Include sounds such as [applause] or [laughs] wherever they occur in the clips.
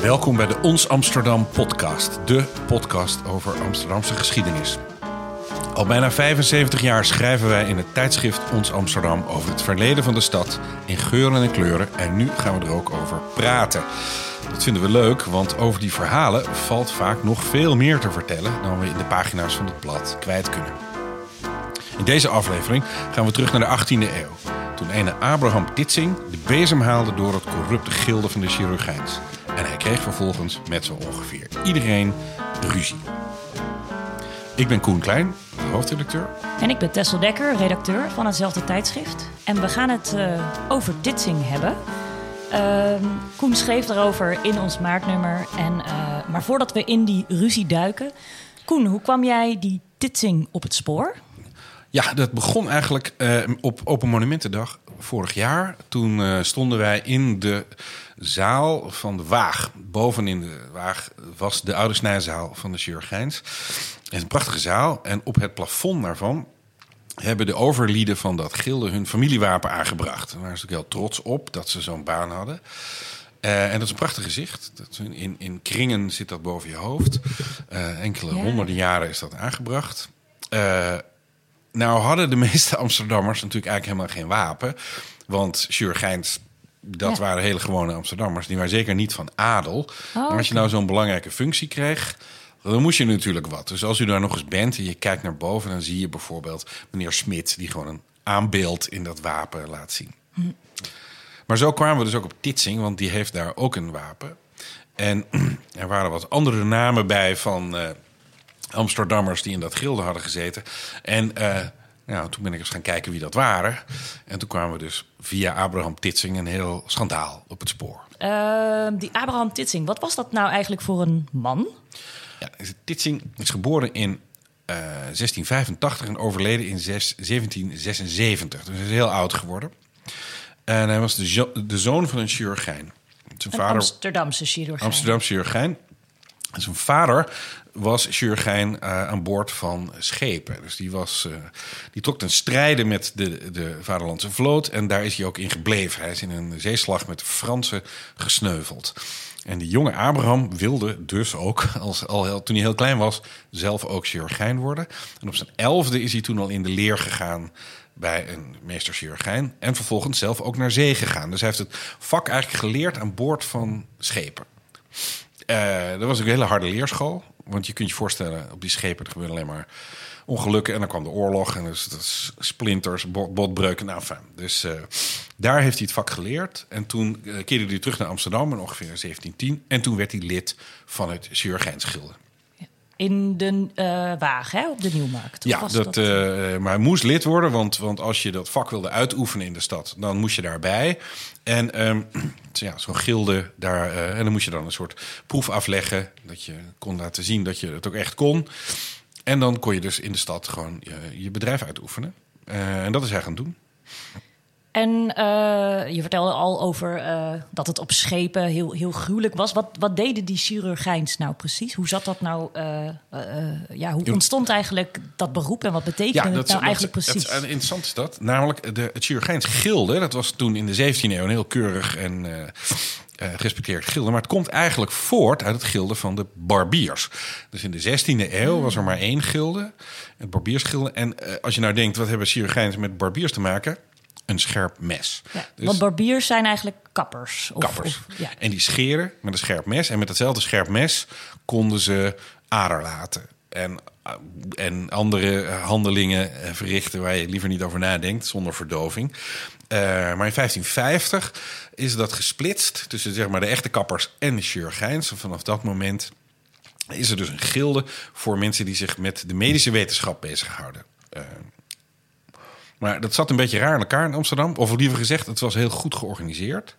Welkom bij de Ons Amsterdam podcast, de podcast over Amsterdamse geschiedenis. Al bijna 75 jaar schrijven wij in het tijdschrift Ons Amsterdam over het verleden van de stad in geuren en kleuren en nu gaan we er ook over praten. Dat vinden we leuk, want over die verhalen valt vaak nog veel meer te vertellen dan we in de pagina's van het blad kwijt kunnen. In deze aflevering gaan we terug naar de 18e eeuw. Toen ene Abraham Titsing de bezem haalde door het corrupte gilde van de chirurgijns. En hij kreeg vervolgens met zo ongeveer iedereen ruzie. Ik ben Koen Klein, hoofdredacteur. En ik ben Tessel Dekker, redacteur van hetzelfde tijdschrift. En we gaan het uh, over Titsing hebben. Uh, Koen schreef daarover in ons maartnummer. En, uh, maar voordat we in die ruzie duiken... Koen, hoe kwam jij die Titsing op het spoor? Ja, dat begon eigenlijk uh, op Open Monumentendag vorig jaar. Toen uh, stonden wij in de zaal van de Waag. Bovenin de Waag was de oude snijzaal van de chirurgijns. Het is een prachtige zaal. En op het plafond daarvan hebben de overlieden van dat gilde hun familiewapen aangebracht. Daar waren ze ook heel trots op dat ze zo'n baan hadden. Uh, en dat is een prachtig gezicht. Dat in, in kringen zit dat boven je hoofd. Enkele ja. honderden jaren is dat aangebracht. Uh, nou hadden de meeste Amsterdammers natuurlijk eigenlijk helemaal geen wapen. Want chirurgijns, dat ja. waren hele gewone Amsterdammers. Die waren zeker niet van adel. Oh, maar als je nou zo'n belangrijke functie kreeg... dan moest je natuurlijk wat. Dus als u daar nog eens bent en je kijkt naar boven... dan zie je bijvoorbeeld meneer Smit... die gewoon een aanbeeld in dat wapen laat zien. Hm. Maar zo kwamen we dus ook op Titsing... want die heeft daar ook een wapen. En [clears throat] er waren wat andere namen bij van... Uh, Amsterdammers die in dat gilde hadden gezeten. En uh, nou, toen ben ik eens gaan kijken wie dat waren. En toen kwamen we dus via Abraham Titsing een heel schandaal op het spoor. Uh, die Abraham Titsing, wat was dat nou eigenlijk voor een man? Ja, Titsing is geboren in uh, 1685 en overleden in 6, 1776. Dus hij is heel oud geworden. En hij was de, de zoon van een chirurgijn. Zijn een vader, Amsterdamse chirurgijn. Amsterdamse chirurgijn. Zijn vader was chirurgijn uh, aan boord van schepen. Dus die, was, uh, die trok ten strijde met de, de Vaderlandse vloot. En daar is hij ook in gebleven. Hij is in een zeeslag met de Fransen gesneuveld. En die jonge Abraham wilde dus ook, [laughs] als, al toen hij heel klein was, zelf ook chirurgijn worden. En op zijn elfde is hij toen al in de leer gegaan bij een meester chirurgijn. En vervolgens zelf ook naar zee gegaan. Dus hij heeft het vak eigenlijk geleerd aan boord van schepen. Uh, dat was een hele harde leerschool. Want je kunt je voorstellen, op die schepen er gebeuren alleen maar ongelukken. En dan kwam de oorlog en dus, dus splinters, botbreuken. Nou, fijn. Dus uh, daar heeft hij het vak geleerd. En toen uh, keerde hij terug naar Amsterdam in ongeveer 1710. En toen werd hij lid van het Chirurgijnsgilde. In de uh, Waag, hè, op de Nieuwmarkt? Ja, dat, dat... Uh, maar hij moest lid worden, want, want als je dat vak wilde uitoefenen in de stad, dan moest je daarbij. En [clears throat] um, ja, zo'n gilde daar. Uh, en dan moest je dan een soort proef afleggen. Dat je kon laten zien dat je het ook echt kon. En dan kon je dus in de stad gewoon je, je bedrijf uitoefenen. en dat is hij gaan doen. En uh, je vertelde al over uh, dat het op schepen heel, heel gruwelijk was. Wat, wat deden die chirurgijns nou precies? Hoe zat dat nou? Uh, ja, hoe ontstond eigenlijk dat beroep en wat betekende ja, dat, het nou eigenlijk dat, precies? Dat, interessant is dat. Namelijk, de, het chirurgijns gilde, dat was toen in de 17e eeuw een heel keurig en gerespecteerd gilde. Maar het komt eigenlijk voort uit het gilde van de barbiers. Dus in de 16e eeuw was er maar één gilde, het barbiersgilde. En als je nou denkt, wat hebben chirurgijns met barbiers te maken? Een scherp mes. Ja, dus, want barbiers zijn eigenlijk kappers. Of, kappers. Of, ja. En die scheren met een scherp mes. En met datzelfde scherp mes konden ze ader laten. En, eh, en andere handelingen verrichten waar je liever niet over nadenkt, zonder verdoving. Uh, maar in 1550 is dat gesplitst tussen zeg maar, de echte kappers en de chirurgijns. En vanaf dat moment is er dus een gilde voor mensen die zich met de medische wetenschap bezighouden. Uh, maar dat zat een beetje raar in elkaar in Amsterdam. Of liever gezegd, het was heel goed georganiseerd.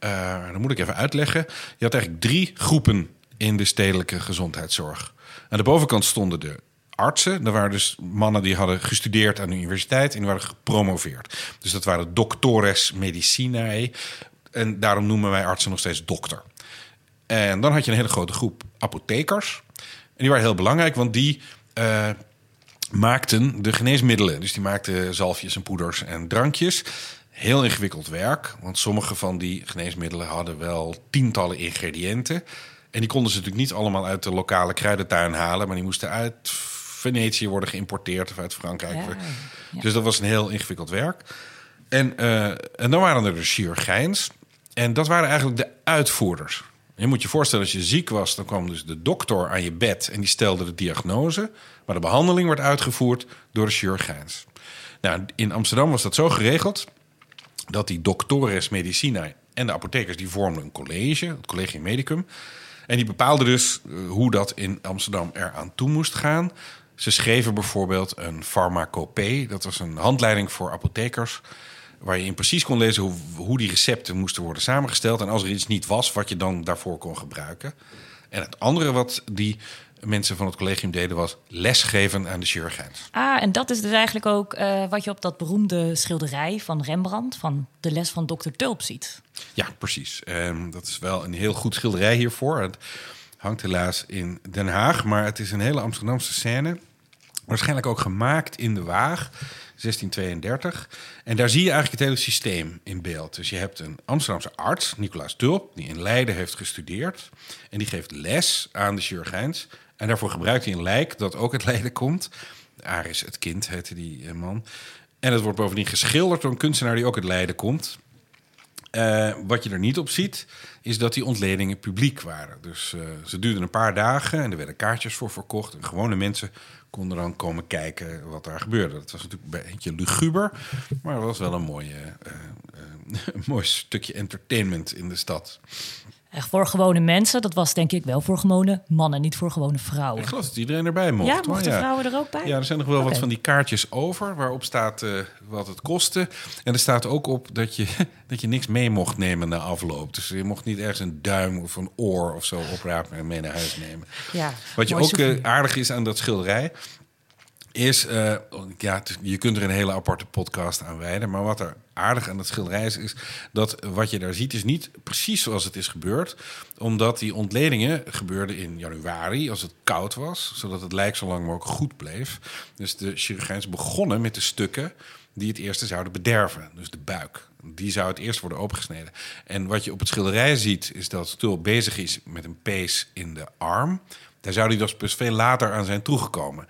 Uh, dat moet ik even uitleggen. Je had eigenlijk drie groepen in de stedelijke gezondheidszorg. Aan de bovenkant stonden de artsen. Dat waren dus mannen die hadden gestudeerd aan de universiteit en die waren gepromoveerd. Dus dat waren doctores medicinae. En daarom noemen wij artsen nog steeds dokter. En dan had je een hele grote groep apothekers. En die waren heel belangrijk, want die uh, maakten de geneesmiddelen. Dus die maakten zalfjes en poeders en drankjes. heel ingewikkeld werk. Want sommige van die geneesmiddelen hadden wel tientallen ingrediënten. En die konden ze natuurlijk niet allemaal uit de lokale kruidentuin halen. Maar die moesten uit Venetië worden geïmporteerd of uit Frankrijk. Ja, ja. Dus dat was een heel ingewikkeld werk. En, eh, en dan waren er de chirurgijns. En dat waren eigenlijk de uitvoerders. Je moet je voorstellen, als je ziek was, dan kwam dus de dokter aan je bed en die stelde de diagnose. Maar de behandeling werd uitgevoerd door de chirurgijns. Nou, in Amsterdam was dat zo geregeld dat die doctores medicinae en de apothekers die vormden een college, het Collegium Medicum. En die bepaalden dus eh, hoe dat in Amsterdam eraan toe moest gaan. Ze schreven bijvoorbeeld een farmacopee. Dat was een handleiding voor apothekers. Waar je in precies kon lezen hoe, hoe die recepten moesten worden samengesteld. En als er iets niet was, wat je dan daarvoor kon gebruiken. En het andere wat die mensen van het collegium deden, was lesgeven aan de chirurgijns. Ah, en dat is dus eigenlijk ook eh, wat je op dat beroemde schilderij van Rembrandt... van de les van Dr. Tulp ziet. Ja, precies. Ehm, dat is wel een heel goed schilderij hiervoor. Het hangt helaas in Den Haag, maar het is een hele Amsterdamse scène. Waarschijnlijk ook gemaakt in de Waag, 1632. En daar zie je eigenlijk het hele systeem in beeld. Dus je hebt een Amsterdamse arts, Nicolaas Tulp, die in Leiden heeft gestudeerd. En die geeft les aan de chirurgijns. En daarvoor gebruikt hij een lijk dat ook uit Leiden komt. Aris het kind heette die eh, man. En het wordt bovendien geschilderd door een kunstenaar die ook uit Leiden komt. Uh, wat je er niet op ziet, is dat die ontledingen publiek waren. Dus uh, ze duurden een paar dagen en er werden kaartjes voor verkocht. En gewone mensen konden dan komen kijken wat daar gebeurde. Dat was natuurlijk een beetje luguber, maar het was wel een, mooie, uh, [laughs] een mooi stukje entertainment in de stad. Echt voor gewone mensen, dat was denk ik wel voor gewone mannen, niet voor gewone vrouwen. Ik geloof dat iedereen erbij mocht. Ja, mochten ja. vrouwen er ook bij? Ja, er zijn nog wel okay. wat van die kaartjes over waarop staat uh, wat het kostte. En er staat ook op dat je, [laughs] dat je niks mee mocht nemen na afloop. Dus je mocht niet ergens een duim of een oor of zo oprapen en mee naar huis nemen. Ja, wat je ook uh, aardig is aan dat schilderij, is, uh, ja, je kunt er een hele aparte podcast aan wijden. Maar wat er aardig aan het schilderij is, is dat wat je daar ziet, is niet precies zoals het is gebeurd. Omdat die ontledingen gebeurden in januari, als het koud was, zodat het lijk zo lang mogelijk goed bleef. Dus de chirurgijns begonnen met de stukken die het eerste zouden bederven. Dus de buik. Die zou het eerst worden opengesneden. En wat je op het schilderij ziet, is dat Tulp bezig is met een pees in de arm. Daar zou hij dus veel later aan zijn toegekomen.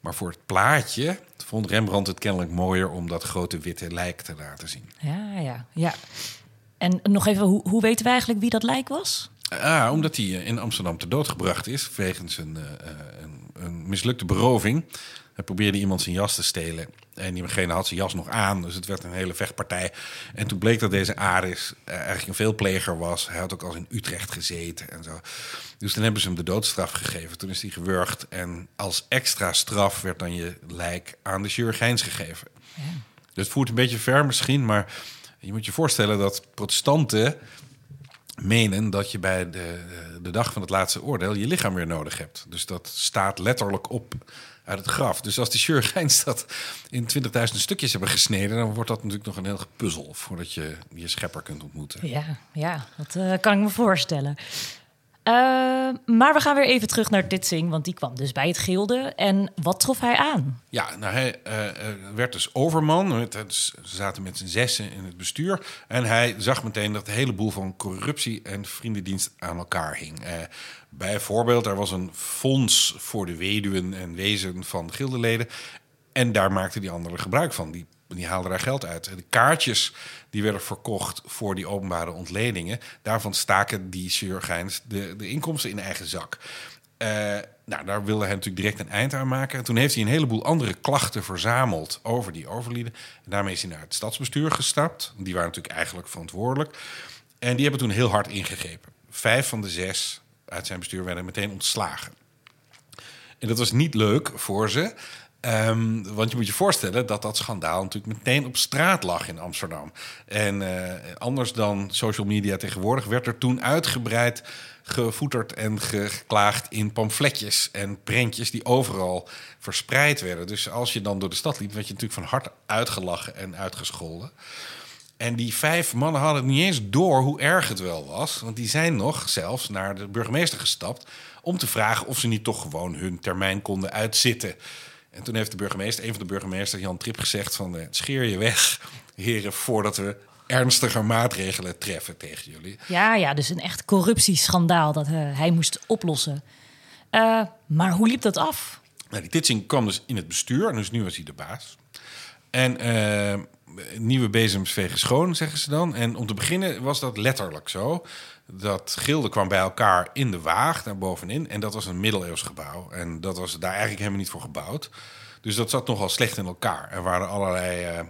Maar voor het plaatje vond Rembrandt het kennelijk mooier om dat grote witte lijk te laten zien. Ja, ja, ja. En nog even, hoe, hoe weten we eigenlijk wie dat lijk was? Ah, omdat hij in Amsterdam ter dood gebracht is wegens een, uh, een, een mislukte beroving. Hij probeerde iemand zijn jas te stelen. En diegene had zijn jas nog aan, dus het werd een hele vechtpartij. En toen bleek dat deze Aris uh, eigenlijk een veelpleger was. Hij had ook al in Utrecht gezeten en zo. Dus toen hebben ze hem de doodstraf gegeven. Toen is hij gewurgd. En als extra straf werd dan je lijk aan de chirurgijns gegeven. Ja. Dus het voert een beetje ver misschien, maar je moet je voorstellen dat protestanten menen dat je bij de, de dag van het laatste oordeel je lichaam weer nodig hebt. Dus dat staat letterlijk op uit het graf. Dus als de chirurgijns dat in 20.000 stukjes hebben gesneden, dan wordt dat natuurlijk nog een heel puzzel voordat je je schepper kunt ontmoeten. Ja, ja dat uh, kan ik me voorstellen. Uh, maar we gaan weer even terug naar Ditsing, want die kwam dus bij het gilde. En wat trof hij aan? Ja, nou, hij uh, werd dus overman. Ze zaten met z'n zessen in het bestuur. En hij zag meteen dat een heleboel van corruptie en vriendendienst aan elkaar hing. Bijvoorbeeld, er was een fonds voor de weduwen en wezen van gildeleden. En daar maakten die anderen gebruik van. Die die haalden daar geld uit. De kaartjes die werden verkocht voor die openbare ontledingen, daarvan staken die chirurgijns de, de inkomsten in eigen zak. Uh, nou, daar wilde hij natuurlijk direct een eind aan maken. Toen heeft hij een heleboel andere klachten verzameld over die overlieden. En daarmee is hij naar het stadsbestuur gestapt. Die waren natuurlijk eigenlijk verantwoordelijk. En die hebben toen heel hard ingegrepen. Vijf van de zes uit zijn bestuur werden meteen ontslagen. En dat was niet leuk voor ze. Um, want je moet je voorstellen dat dat schandaal natuurlijk meteen op straat lag in Amsterdam. En uh, anders dan social media tegenwoordig werd er toen uitgebreid gevoeterd en geklaagd in pamfletjes en prentjes die overal verspreid werden. Dus als je dan door de stad liep, werd je natuurlijk van harte uitgelachen en uitgescholden. En die vijf mannen hadden niet eens door hoe erg het wel was. Want die zijn nog zelfs naar de burgemeester gestapt om te vragen of ze niet toch gewoon hun termijn konden uitzitten. En toen heeft de burgemeester, een van de burgemeesters, Jan Trip, gezegd van... eh, scheer je weg, heren, voordat we ernstiger maatregelen treffen tegen jullie. Ja, ja, dus een echt corruptieschandaal dat eh, hij moest oplossen. Eh, maar hoe liep dat af? Nou, die Titsing kwam dus in het bestuur, en dus nu was hij de baas. En nieuwe bezems vegen schoon, zeggen ze dan. En om te beginnen was dat letterlijk zo. Dat gilde kwam bij elkaar in de waag, daar bovenin. En dat was een middeleeuws gebouw. En dat was daar eigenlijk helemaal niet voor gebouwd. Dus dat zat nogal slecht in elkaar. Er waren allerlei eh,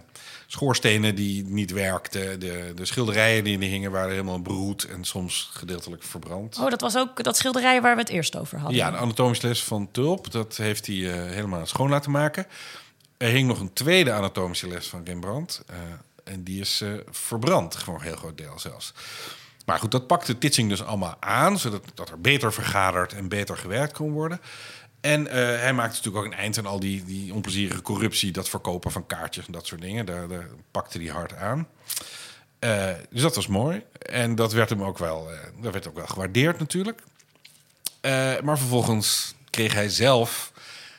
schoorstenen die niet werkten. De, de schilderijen die er hingen waren helemaal broed en soms gedeeltelijk verbrand. Oh, dat was ook dat schilderij waar we het eerst over hadden. Ja, de anatomische les van Tulp, dat heeft hij eh, helemaal schoon laten maken. Er hing nog een tweede anatomische les van Rembrandt. eh, en die is eh, verbrand, voor een heel groot deel zelfs. Maar goed, dat pakte Titsing dus allemaal aan, zodat dat er beter vergaderd en beter gewerkt kon worden. En eh, hij maakte natuurlijk ook een eind aan al die, die onplezierige corruptie, dat verkopen van kaartjes en dat soort dingen. Daar, pakte hij hard aan. Dus dat was mooi. En dat werd hem ook wel, dat werd ook wel gewaardeerd natuurlijk. Maar vervolgens kreeg hij zelf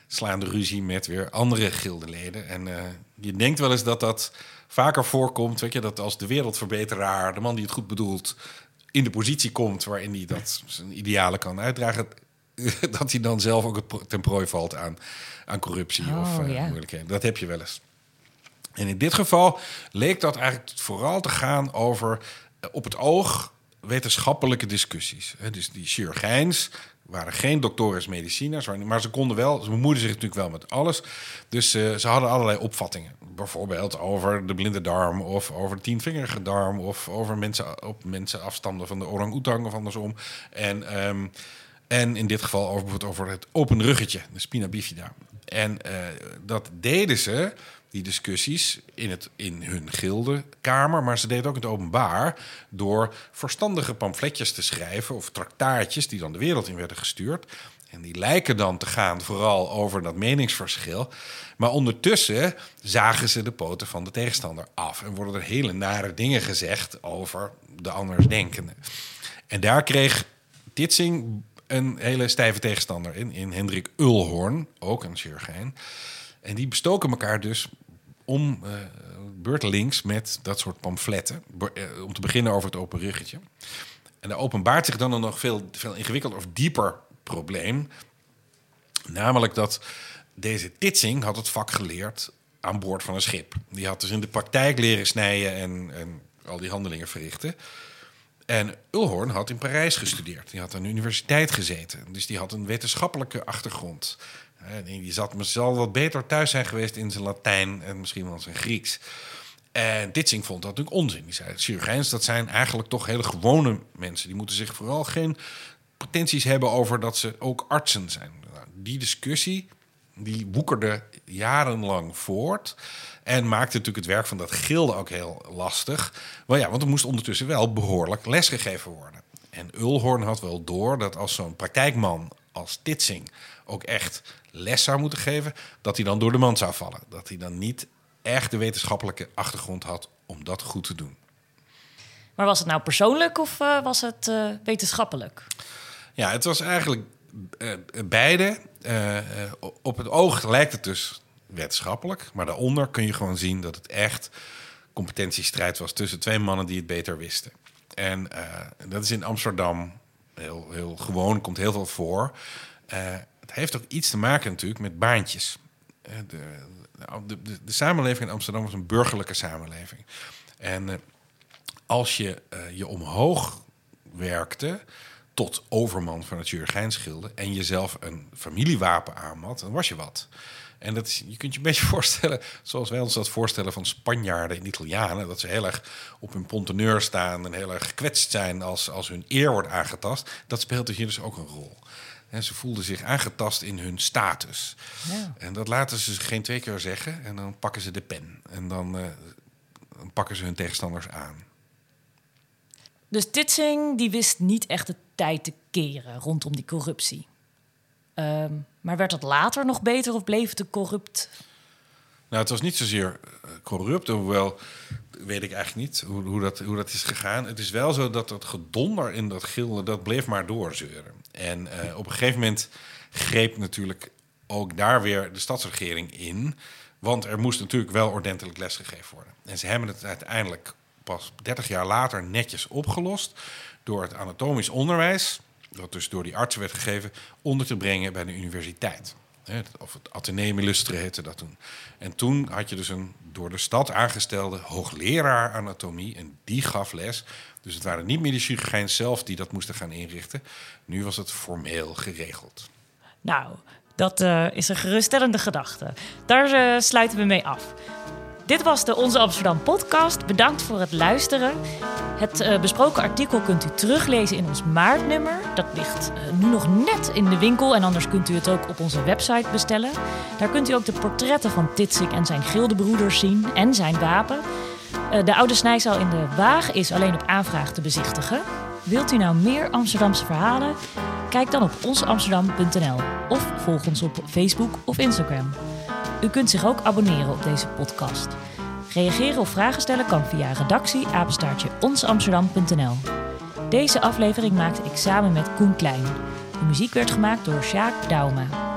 slaande ruzie met weer andere gildeleden. En eh, je denkt wel eens dat dat vaker voorkomt. Weet je, dat als de wereldverbeteraar, de man die het goed bedoelt, in de positie komt waarin hij dat zijn idealen kan uitdragen, [laughs] dat hij dan zelf ook ten prooi valt aan, aan corruptie Oh, of ja. moeilijkheden. Dat heb je wel eens. En in dit geval leek dat eigenlijk vooral te gaan over eh, op het oog wetenschappelijke discussies. Dus die chirurgijns waren geen doctores mediciners, waren- maar ze konden wel, ze bemoeiden zich natuurlijk wel met alles. Dus eh, ze hadden allerlei opvattingen. Bijvoorbeeld over de blinde darm of over de tienvingerige darm of over mensen op mensen afstanden van de orang-oetang of andersom. En ehm, en in dit geval over, bijvoorbeeld over het open ruggetje, de spina bifida. En eh, dat deden ze, die discussies, in, het, in hun gildekamer. Maar ze deden ook in het openbaar door verstandige pamfletjes te schrijven... of traktaatjes die dan de wereld in werden gestuurd. En die lijken dan te gaan vooral over dat meningsverschil. Maar ondertussen zagen ze de poten van de tegenstander af. En worden er hele nare dingen gezegd over de andersdenkende. En daar kreeg Titsing een hele stijve tegenstander in, in Hendrik Ulhoorn, ook een chirurgijn. En die bestoken elkaar dus om eh beurtelings met dat soort pamfletten. Eh, om te beginnen over het open ruggetje. En daar openbaart zich dan een nog veel, veel ingewikkelder of dieper probleem. Namelijk dat deze Titsing had het vak geleerd aan boord van een schip. Die had dus in de praktijk leren snijden en, en al die handelingen verrichten. En Ulhoorn had in Parijs gestudeerd. Die had aan de universiteit gezeten. Dus die had een wetenschappelijke achtergrond. Die zat, zal wat beter thuis zijn geweest in zijn Latijn en misschien wel zijn Grieks. En Titsing vond dat natuurlijk onzin. Die zei, chirurgijns, dat zijn eigenlijk toch hele gewone mensen. Die moeten zich vooral geen pretenties hebben over dat ze ook artsen zijn. Nou, die discussie, die woekerde jarenlang voort. En maakte natuurlijk het werk van dat gilde ook heel lastig. Wel ja, want er moest ondertussen wel behoorlijk lesgegeven worden. En Ulhoorn had wel door dat als zo'n praktijkman als Titsing ook echt les zou moeten geven, dat hij dan door de mand zou vallen. Dat hij dan niet echt de wetenschappelijke achtergrond had om dat goed te doen. Maar was het nou persoonlijk of eh, was het eh, wetenschappelijk? Ja, het was eigenlijk eh, beide. Op het oog lijkt het dus wetenschappelijk, maar daaronder kun je gewoon zien dat het echt competentiestrijd was tussen twee mannen die het beter wisten. En dat is in Amsterdam heel, heel gewoon, komt heel veel voor. Eh, het heeft ook iets te maken natuurlijk met baantjes. Eh, de, de, de, samenleving in Amsterdam was een burgerlijke samenleving. En eh, als je je omhoog werkte tot overman van het chirurgijnsgilde... en jezelf een familiewapen aanmat, dan was je wat. En dat is, je kunt je een beetje [laughs] voorstellen, zoals wij ons dat voorstellen van Spanjaarden en Italianen... dat ze heel erg op hun ponteneur staan en heel erg gekwetst zijn als, als hun eer wordt aangetast. Dat speelt dus hier dus ook een rol. En ze voelden zich aangetast in hun status. Ja. En dat laten ze geen twee keer zeggen. En dan pakken ze de pen. En dan, eh, dan pakken ze hun tegenstanders aan. Dus Titsing die wist niet echt de tijd te keren rondom die corruptie. Ehm, maar werd dat later nog beter of bleef het corrupt? Nou, het was niet zozeer eh, corrupt, hoewel weet ik eigenlijk niet hoe, dat, hoe dat is gegaan. Het is wel zo dat het gedonder in dat gilde, dat bleef maar doorzeuren. En eh, op een gegeven moment greep natuurlijk ook daar weer de stadsregering in. Want er moest natuurlijk wel ordentelijk lesgegeven worden. En ze hebben het uiteindelijk pas 30 jaar later netjes opgelost door het anatomisch onderwijs, dat dus door die artsen werd gegeven, onder te brengen bij de universiteit. Of het Atheneum Illustre heette dat toen. En toen had je dus een door de stad aangestelde hoogleraar anatomie. En die gaf les. Dus het waren niet meer de chirurgijns zelf die dat moesten gaan inrichten. Nu was het formeel geregeld. Nou, dat uh, is een geruststellende gedachte. Daar uh, sluiten we mee af. Dit was de Onze Amsterdam podcast. Bedankt voor het luisteren. Het uh, besproken artikel kunt u teruglezen in ons maartnummer. Dat ligt uh, nu nog net in de winkel en anders kunt u het ook op onze website bestellen. Daar kunt u ook de portretten van Titsik en zijn gildebroeders zien en zijn wapen. Uh, de oude snijzaal in de Waag is alleen op aanvraag te bezichtigen. Wilt u nou meer Amsterdamse verhalen? Kijk dan op onsamsterdam.nl of volg ons op Facebook of Instagram. U kunt zich ook abonneren op deze podcast. Reageren of vragen stellen kan via redactie onsamsterdam.nl. Deze aflevering maakte ik samen met Koen Klein. De muziek werd gemaakt door Sjaak Dauma.